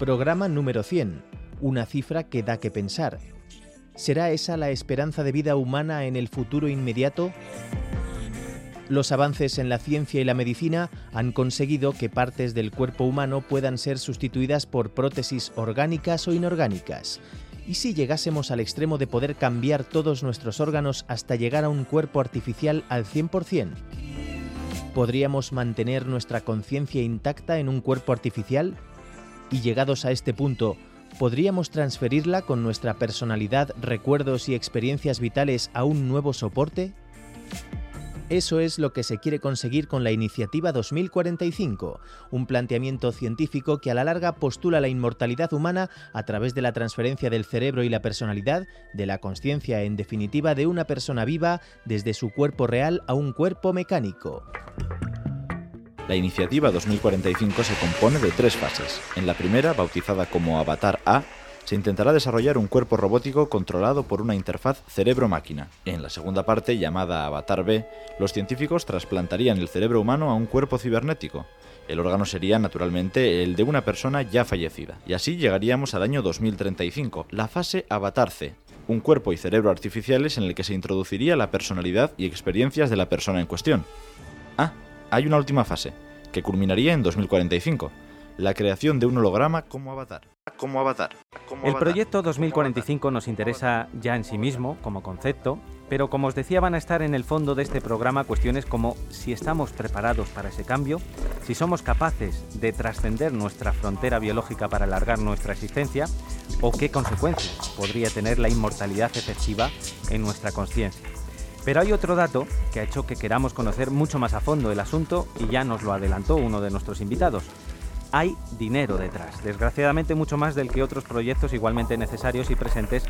Programa número 100, una cifra que da que pensar. ¿Será esa la esperanza de vida humana en el futuro inmediato? Los avances en la ciencia y la medicina han conseguido que partes del cuerpo humano puedan ser sustituidas por prótesis orgánicas o inorgánicas. ¿Y si llegásemos al extremo de poder cambiar todos nuestros órganos hasta llegar a un cuerpo artificial al 100%? ¿Podríamos mantener nuestra conciencia intacta en un cuerpo artificial? Y llegados a este punto, ¿podríamos transferirla con nuestra personalidad, recuerdos y experiencias vitales a un nuevo soporte? Eso es lo que se quiere conseguir con la Iniciativa 2045, un planteamiento científico que a la larga postula la inmortalidad humana a través de la transferencia del cerebro y la personalidad, de la conciencia en definitiva de una persona viva desde su cuerpo real a un cuerpo mecánico. La iniciativa 2045 se compone de tres fases. En la primera, bautizada como Avatar A, se intentará desarrollar un cuerpo robótico controlado por una interfaz cerebro-máquina. En la segunda parte, llamada Avatar B, los científicos trasplantarían el cerebro humano a un cuerpo cibernético. El órgano sería naturalmente el de una persona ya fallecida. Y así llegaríamos al año 2035, la fase Avatar C, un cuerpo y cerebro artificiales en el que se introduciría la personalidad y experiencias de la persona en cuestión. Ah, hay una última fase, que culminaría en 2045, la creación de un holograma como avatar. Como avatar. el proyecto 2045 nos interesa ya en sí mismo, como concepto, pero como os decía van a estar en el fondo de este programa cuestiones como si estamos preparados para ese cambio, si somos capaces de trascender nuestra frontera biológica para alargar nuestra existencia, o qué consecuencias podría tener la inmortalidad efectiva en nuestra conciencia. Pero hay otro dato que ha hecho que queramos conocer mucho más a fondo el asunto y ya nos lo adelantó uno de nuestros invitados hay dinero detrás. Desgraciadamente mucho más del que otros proyectos igualmente necesarios y presentes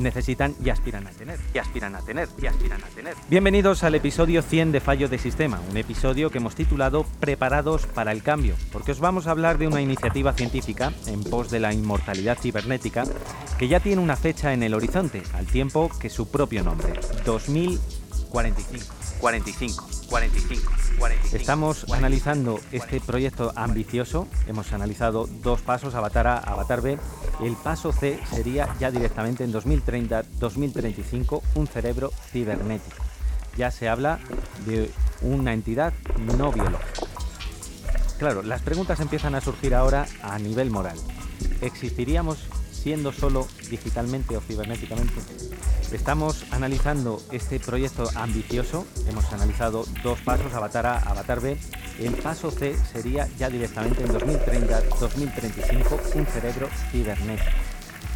necesitan y aspiran a tener. Y aspiran a tener. Y aspiran a tener. Bienvenidos al episodio 100 de Fallo de Sistema, un episodio que hemos titulado Preparados para el cambio, porque os vamos a hablar de una iniciativa científica en pos de la inmortalidad cibernética que ya tiene una fecha en el horizonte, al tiempo que su propio nombre, 2045. 45, 45. Estamos analizando este proyecto ambicioso. Hemos analizado dos pasos, Avatar A, Avatar B. El paso C sería ya directamente en 2030-2035 un cerebro cibernético. Ya se habla de una entidad no biológica. Claro, las preguntas empiezan a surgir ahora a nivel moral. ¿Existiríamos siendo solo digitalmente o cibernéticamente? Estamos analizando este proyecto ambicioso. Hemos analizado dos pasos, Avatar A, Avatar B. El paso C sería ya directamente en 2030-2035 un cerebro cibernético.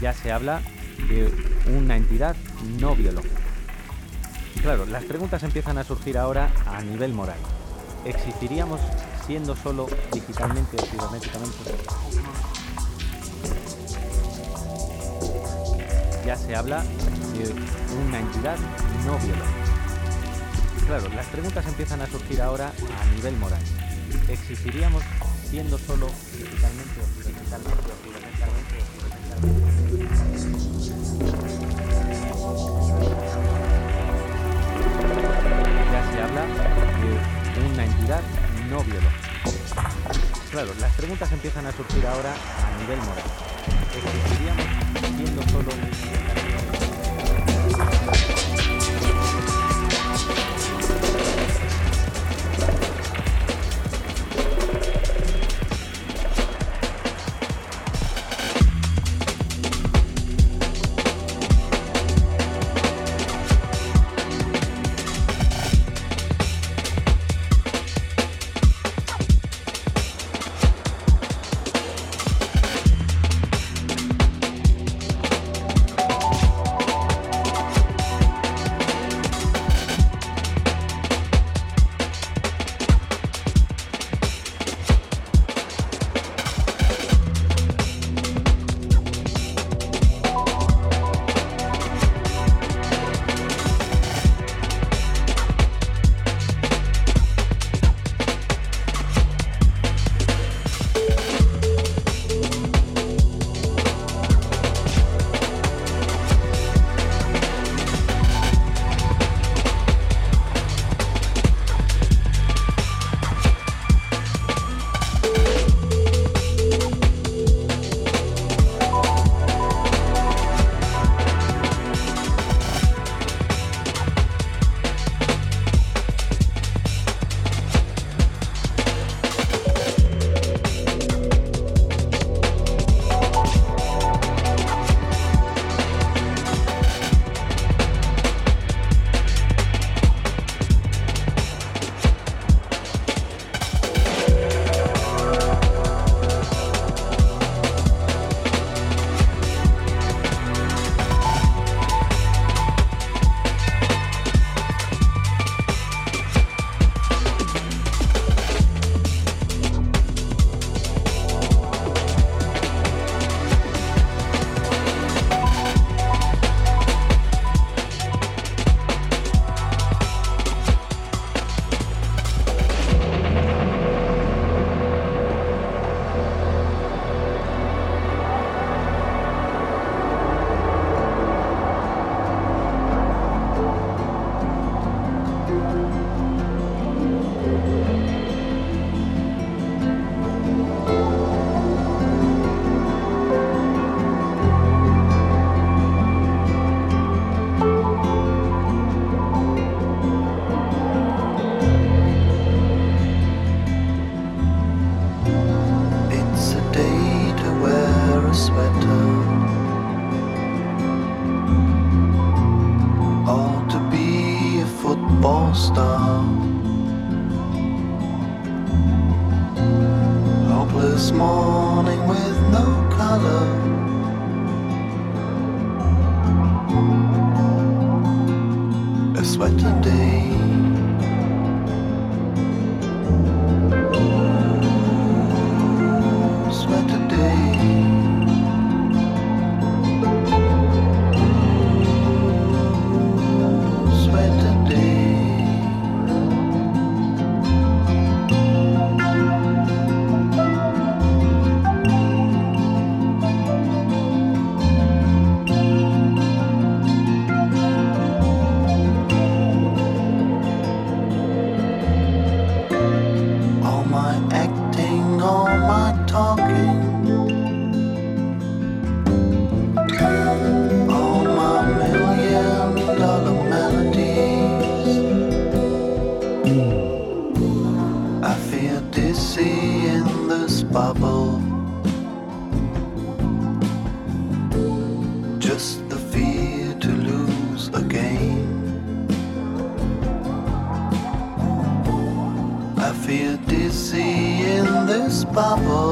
Ya se habla de una entidad no biológica. Claro, las preguntas empiezan a surgir ahora a nivel moral. ¿Existiríamos siendo solo digitalmente o cibernéticamente? Se habla una entidad no biológica. Claro, las preguntas empiezan a surgir ahora a nivel moral. ¿Existiríamos siendo solo digitalmente o digitalmente o fundamentalmente Ya se habla de una entidad no biológica. Claro, las preguntas empiezan a surgir ahora a nivel moral. ¿Existiríamos siendo solo bubble.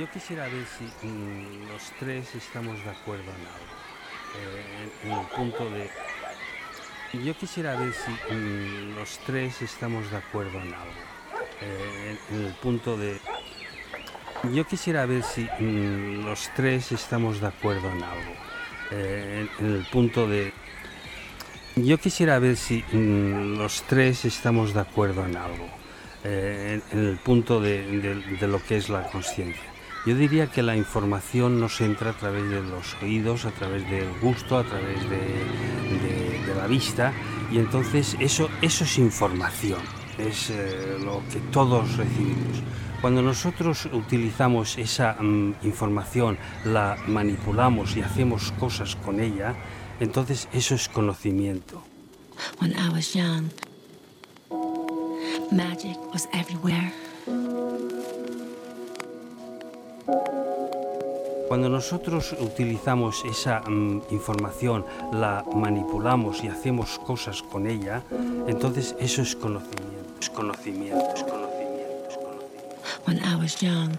Yo quisiera ver si mm, los tres estamos de acuerdo en algo. Eh, en el punto de... Yo quisiera ver si mm, los tres estamos de acuerdo en algo. Eh, en el punto de... Yo quisiera ver si mm, los tres estamos de acuerdo en algo. Eh, en, el punto de... Yo quisiera ver si los tres estamos de acuerdo en algo. En, el punto de- de lo que es la conciencia. Yo diría que la información nos entra a través de los oídos, a través del gusto, a través de, la vista, y entonces eso, eso es información, es eh, lo que todos recibimos. Cuando nosotros utilizamos esa mm, información, la manipulamos y hacemos cosas con ella, entonces eso es conocimiento. When I was young, magic was everywhere. Cuando nosotros utilizamos esa mm, información, la manipulamos y hacemos cosas con ella, entonces eso es conocimiento, es conocimiento, es conocimiento, es conocimiento. When I was young,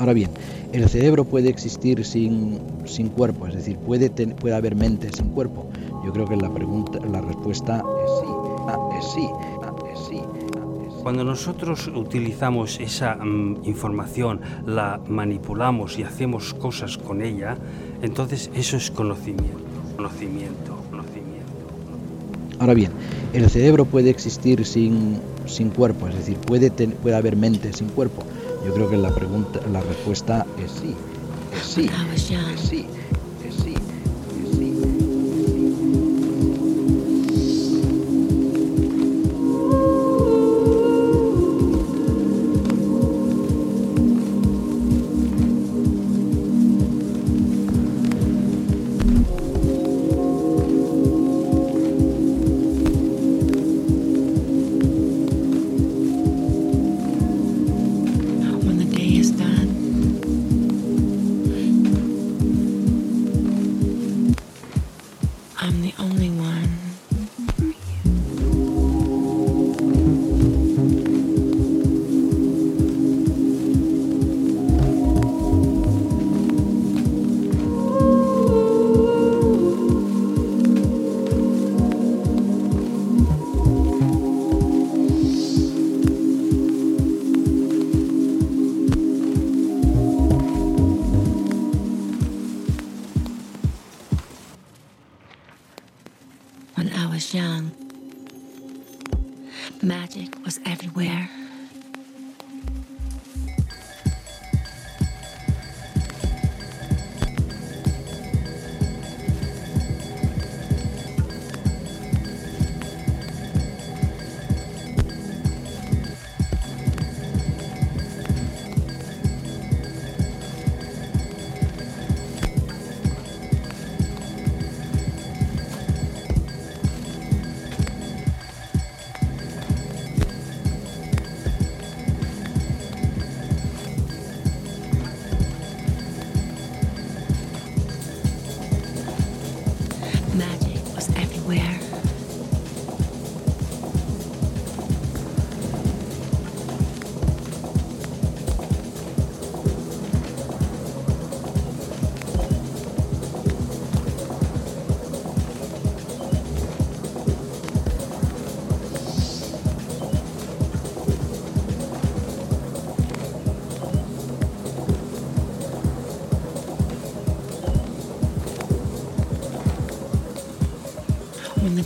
Ahora bien, el cerebro puede existir sin, sin cuerpo, es decir, puede, ten- puede haber mente sin cuerpo. Yo creo que la pregunta, la respuesta es sí. Ah, es sí. Ah, es sí. Cuando nosotros utilizamos esa mm, información, la manipulamos y hacemos cosas con ella, entonces eso es conocimiento, conocimiento, conocimiento. Ahora bien, el cerebro puede existir sin, sin cuerpo, es decir, puede, ten- puede haber mente sin cuerpo. Yo creo que la pregunta, la respuesta es sí. Es sí. Es sí.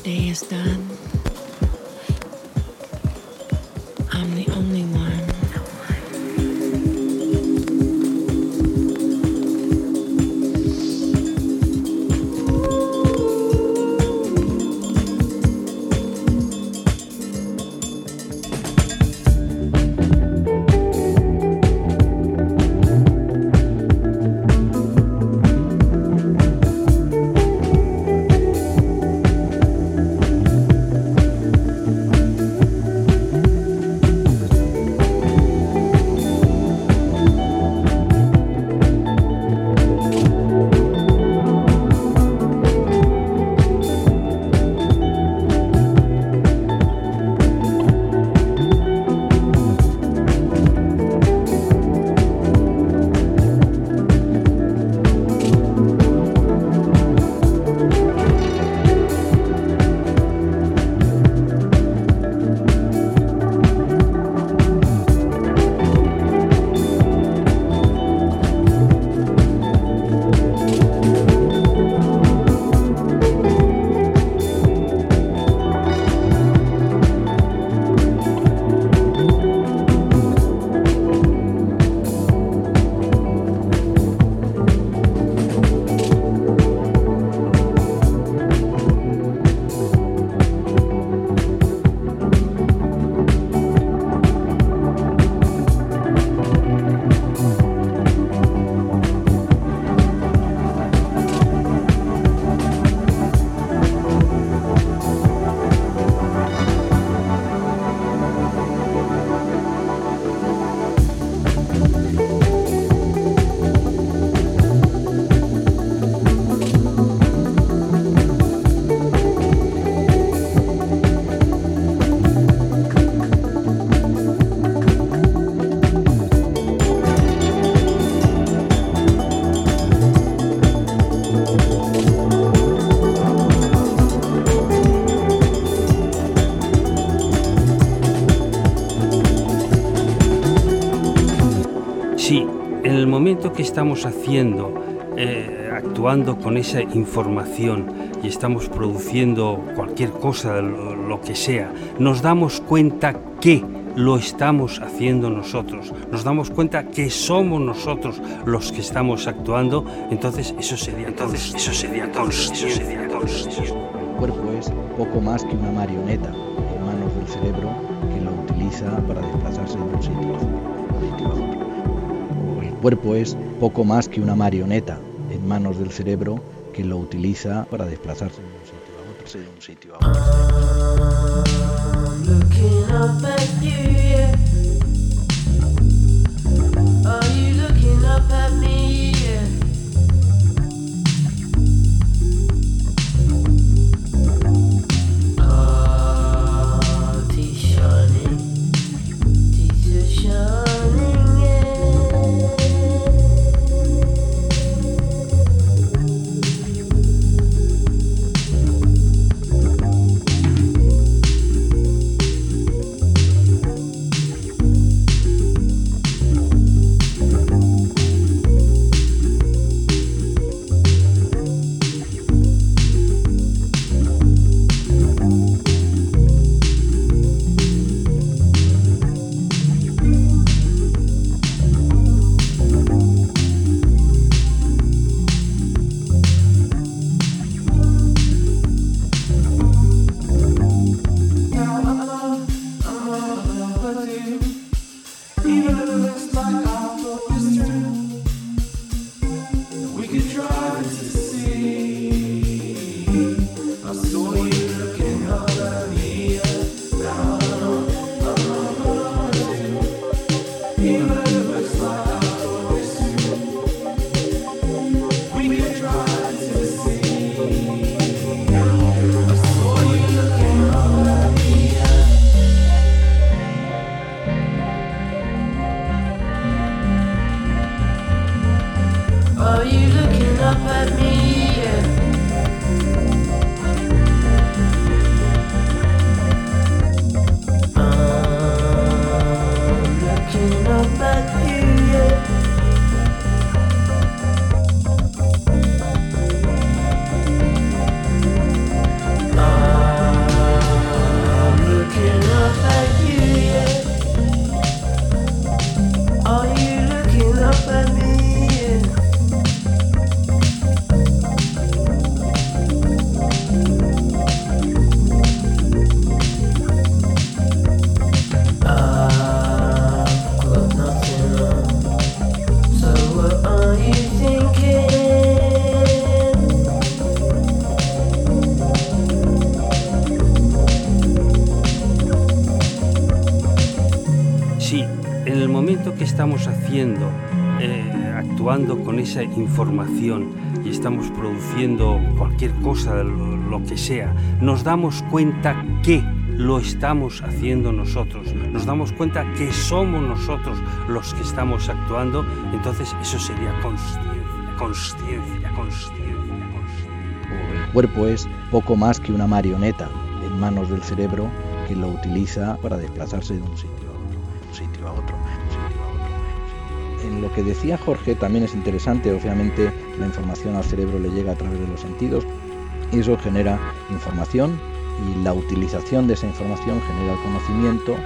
Day is done. Sí, en el momento que estamos haciendo, eh, actuando con esa información y estamos produciendo cualquier cosa, lo, que sea, nos damos cuenta que lo estamos haciendo nosotros, nos damos cuenta que somos nosotros los que estamos actuando, entonces eso sería entonces eso sería consciencia. El cuerpo es poco más que una marioneta en manos del cerebro que lo utiliza para desplazarse de un sitio cuerpo es poco más que una marioneta en manos del cerebro que lo utiliza para desplazarse de un sitio a otro. Sitio a otro. Estamos haciendo, eh, actuando con esa información y estamos produciendo cualquier cosa, lo, que sea, nos damos cuenta que lo estamos haciendo nosotros, nos damos cuenta que somos nosotros los que estamos actuando, entonces eso sería conciencia, conciencia, conciencia. El cuerpo es poco más que una marioneta en manos del cerebro que lo utiliza para desplazarse de un sitio a otro, un sitio a otro, En lo que decía Jorge también es interesante, obviamente la información al cerebro le llega a través de los sentidos y eso genera información y la utilización de esa información genera el conocimiento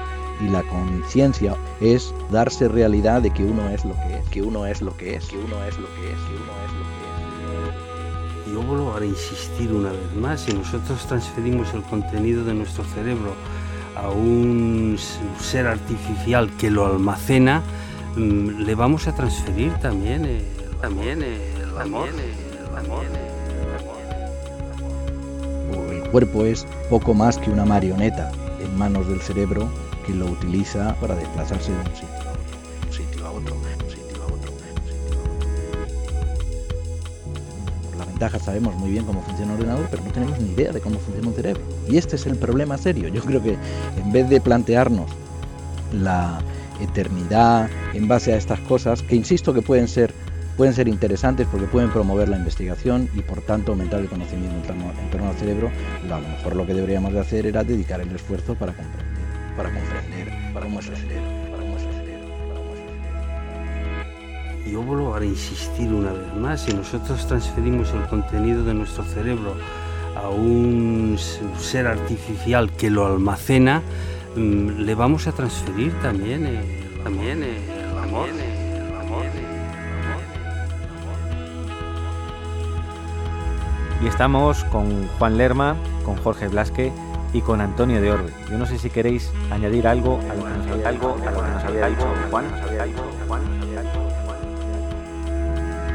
y la conciencia es darse realidad de que uno es lo que es, que uno es lo que es, que uno es lo que es, que uno es lo que es. Yo vuelvo a insistir una vez más, si nosotros transferimos el contenido de nuestro cerebro a un ser artificial que lo almacena, le vamos a transferir también, eh, también eh, el amor. el amor. El cuerpo es poco más que una marioneta en manos del cerebro que lo utiliza para desplazarse de un sitio a otro, un sitio a otro, un sitio a otro, un sitio a otro. Por la ventaja sabemos muy bien cómo funciona un ordenador, pero no tenemos ni idea de cómo funciona un cerebro. Y este es el problema serio. Yo creo que en vez de plantearnos la eternidad en base a estas cosas, que insisto que pueden ser pueden ser interesantes porque pueden promover la investigación y por tanto aumentar el conocimiento en torno, al cerebro, a lo mejor lo que deberíamos de hacer era dedicar el esfuerzo para comprender, para comprender para cómo el cerebro. Yo vuelvo a insistir una vez más, si nosotros transferimos el contenido de nuestro cerebro a un ser artificial que lo almacena, le vamos a transferir también, eh, también eh, el amor. el amor. Y estamos con Juan Lerma, con Jorge Blasque y con Antonio de Orbe. Yo no sé si queréis añadir algo a lo que nos había, algo a lo que nos había dicho Juan.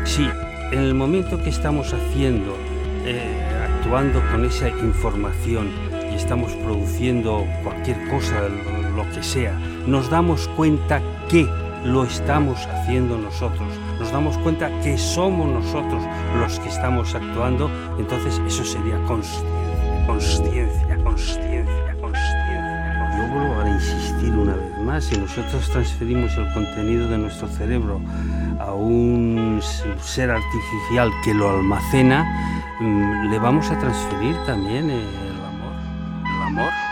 Sí, en el momento que estamos haciendo, eh, actuando con esa información estamos produciendo cualquier cosa, lo, que sea, nos damos cuenta que lo estamos haciendo nosotros, nos damos cuenta que somos nosotros los que estamos actuando, entonces eso sería conciencia, conciencia, conciencia, conciencia. Yo vuelvo a insistir una vez más, si nosotros transferimos el contenido de nuestro cerebro a un ser artificial que lo almacena, mm, le vamos a transferir también el amor,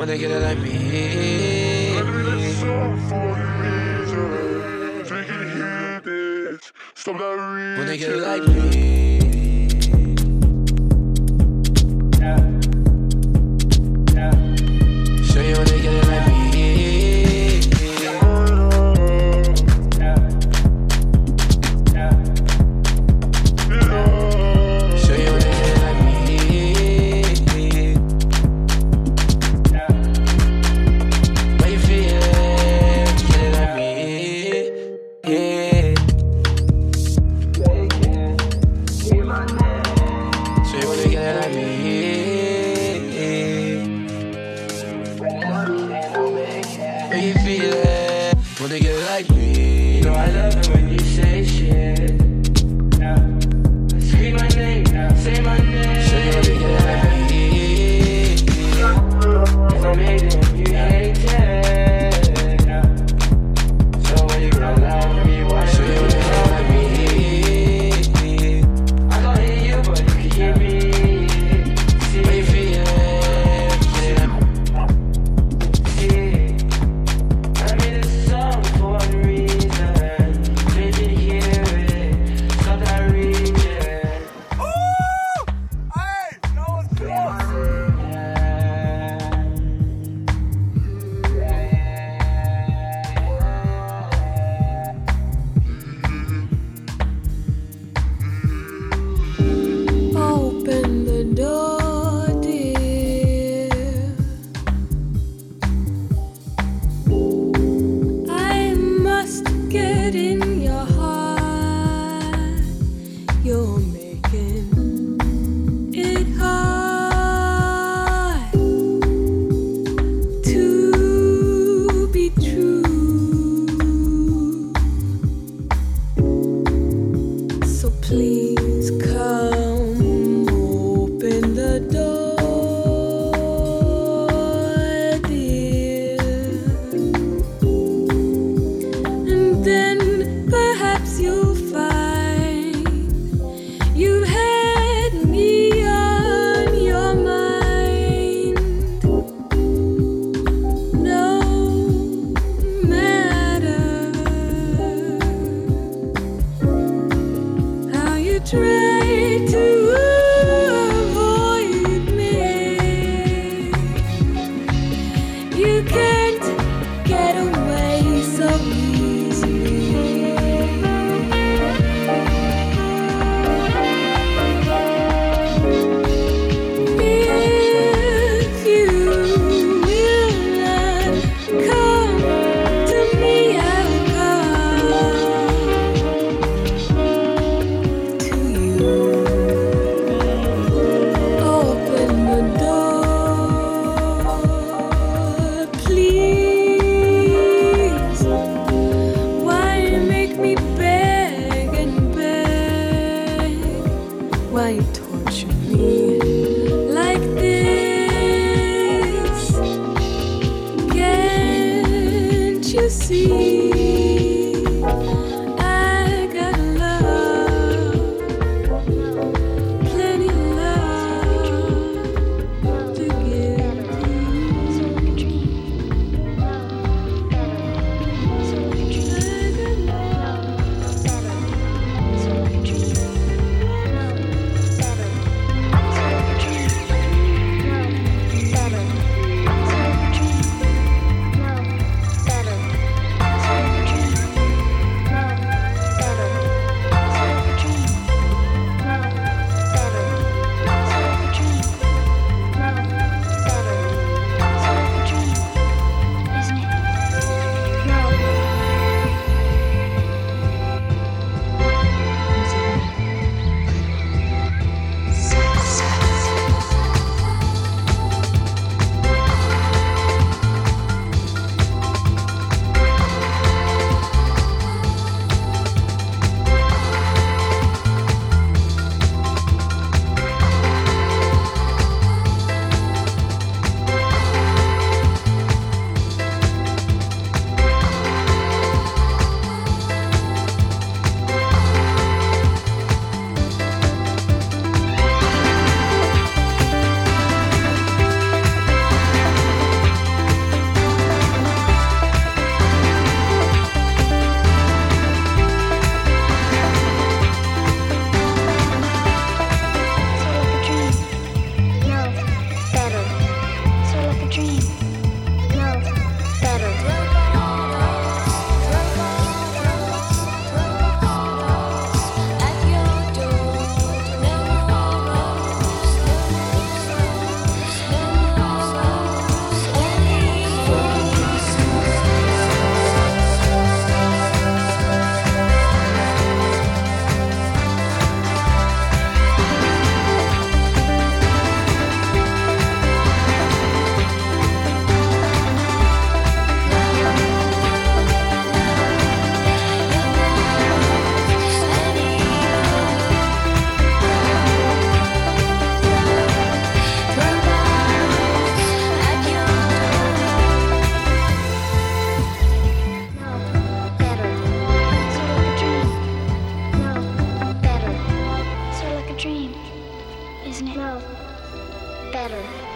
when they get it like me. When they get it like me.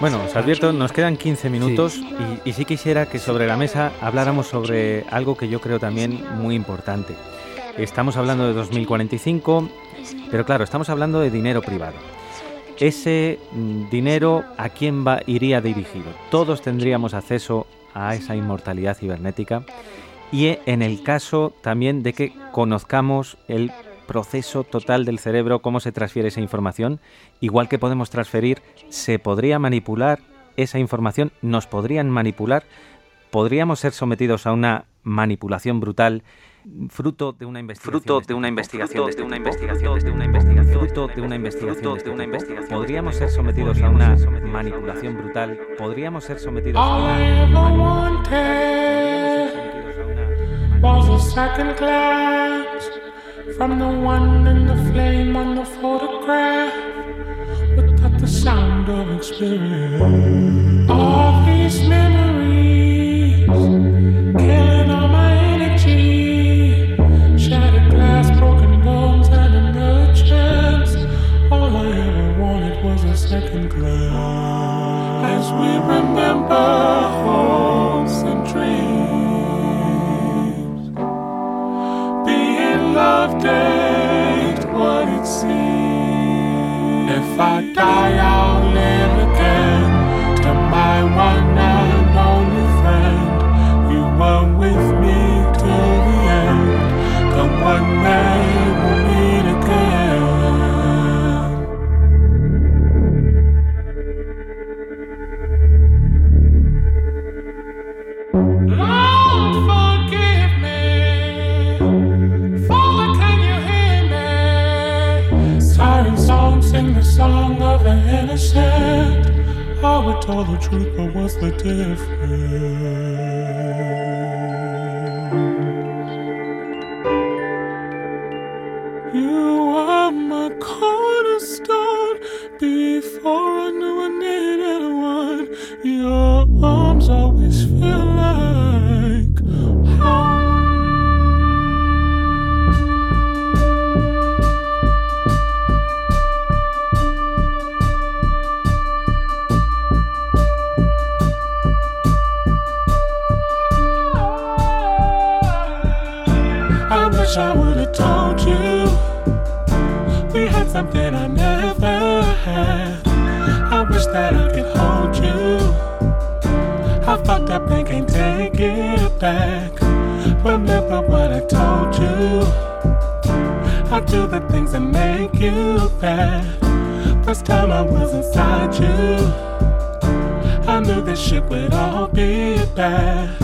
Bueno, os advierto, nos quedan 15 minutos y, y sí quisiera que sobre la mesa habláramos sobre algo que yo creo también muy importante. Estamos hablando de 2045, pero claro, estamos hablando de dinero privado. Ese mm, dinero, ¿a quién va, iría dirigido? Todos tendríamos acceso a esa inmortalidad cibernética y en el caso también de que conozcamos el proceso total del cerebro, cómo se transfiere esa información, igual que podemos transferir, se podría manipular esa información, nos podrían manipular, podríamos ser sometidos a una manipulación brutal fruto de una investigación fruto de una investigación de una investigación de una investigación fruto de una investigación de una investigación podríamos ser sometidos a una manipulación brutal podríamos ser sometidos a una manipulación from the one in the flame on the photograph, without the sound of experience. All these memories killing all my energy, shattered glass, broken bones, and another chance. All I ever wanted was a second glance as we remember Pattaya. Be bad.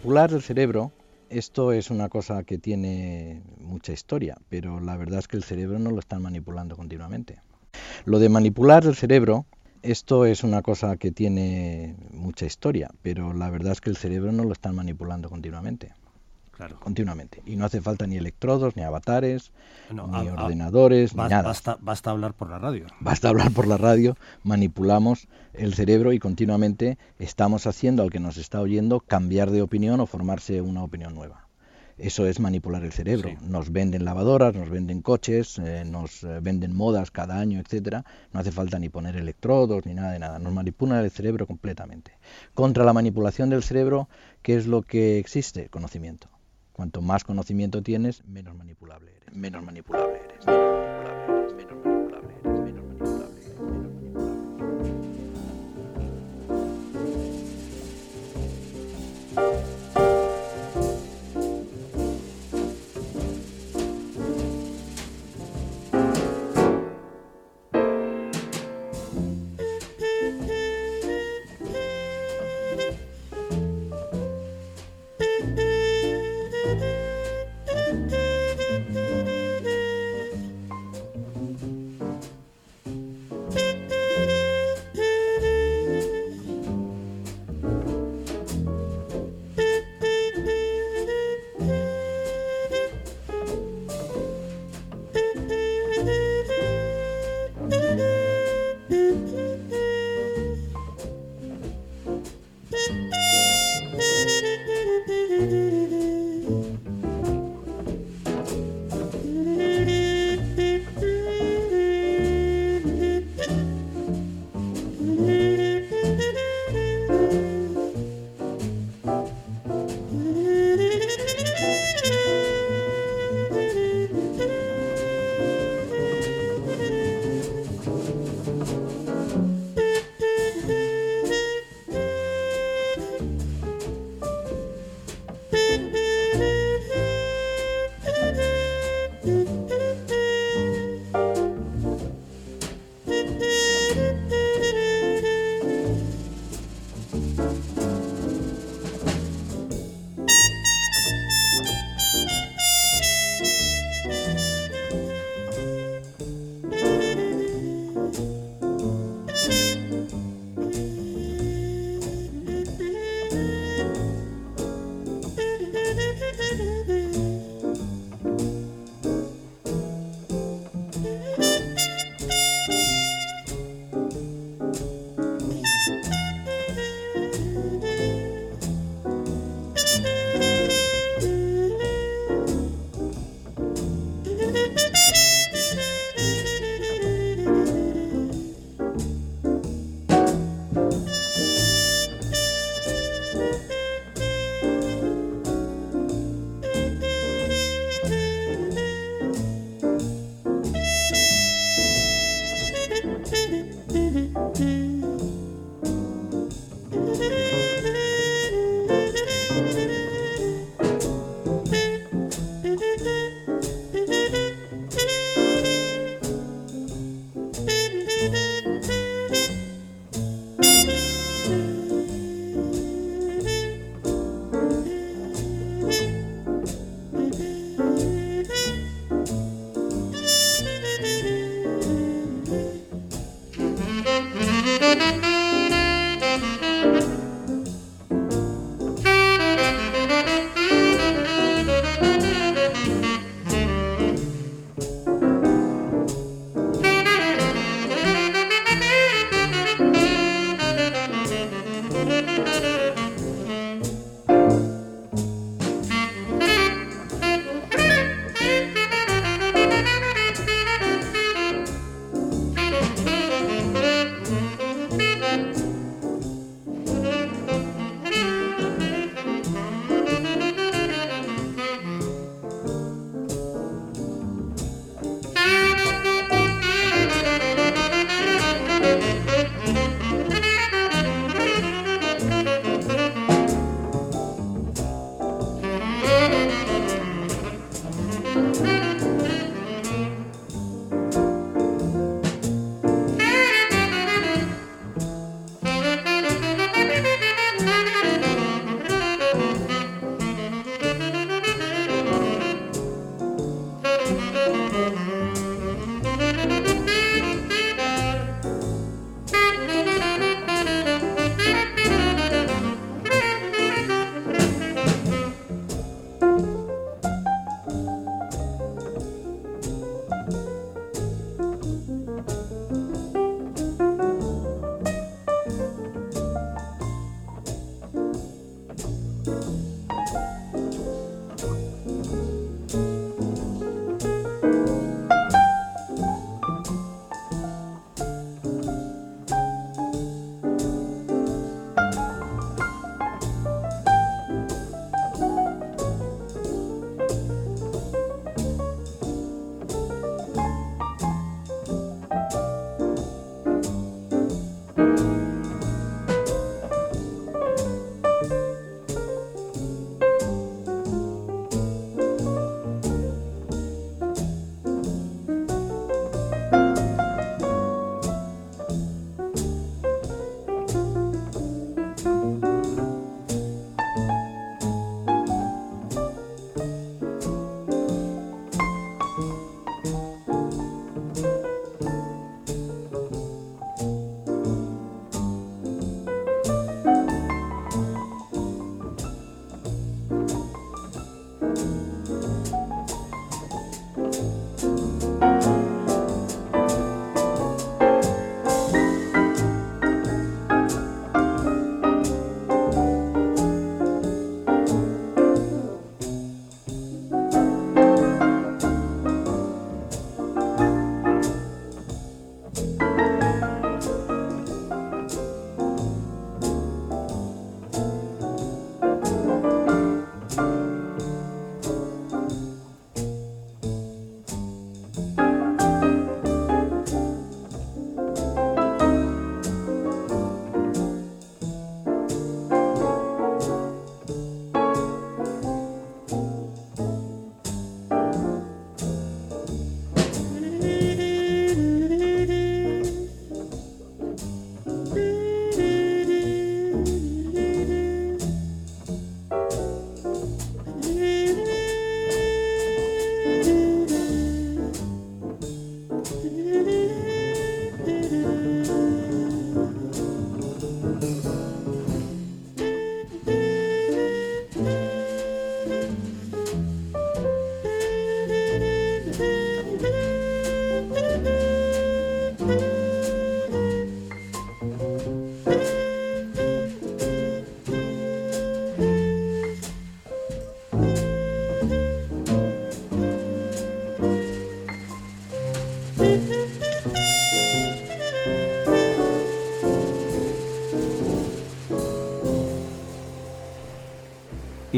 manipular el cerebro, esto es una cosa que tiene mucha historia, pero la verdad es que el cerebro no lo están manipulando continuamente. Lo de manipular el cerebro, esto es una cosa que tiene mucha historia, pero la verdad es que el cerebro no lo están manipulando continuamente. Claro. Continuamente. Y no hace falta ni electrodos, ni avatares, No, ni a- a- ordenadores, ni nada. Basta, basta hablar por la radio. Basta hablar por la radio, manipulamos el cerebro y continuamente estamos haciendo al que nos está oyendo cambiar de opinión o formarse una opinión nueva. Eso es manipular el cerebro. Nos venden lavadoras, nos venden coches, eh, nos eh, venden modas cada año, etcétera. No hace falta ni poner electrodos ni nada de nada. Nos manipulan el cerebro completamente. Contra la manipulación del cerebro, ¿qué es lo que existe? Conocimiento. Cuanto más conocimiento tienes, menos manipulable eres. Menos manipulable eres.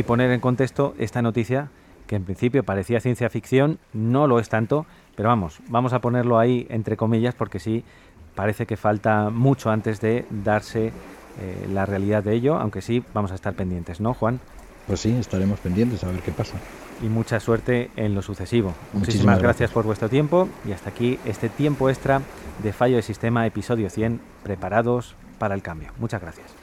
Y poner en contexto esta noticia que en principio parecía ciencia ficción, no lo es tanto, pero vamos, vamos a ponerlo ahí entre comillas porque sí parece que falta mucho antes de darse eh, la realidad de ello, aunque sí vamos a estar pendientes, ¿no, Juan? Pues sí, estaremos pendientes a ver qué pasa. Y mucha suerte en lo sucesivo. Muchísimas Muchísimas gracias gracias. por vuestro tiempo y hasta aquí este tiempo extra de Fallo de Sistema, episodio 100, preparados para el cambio. Muchas gracias.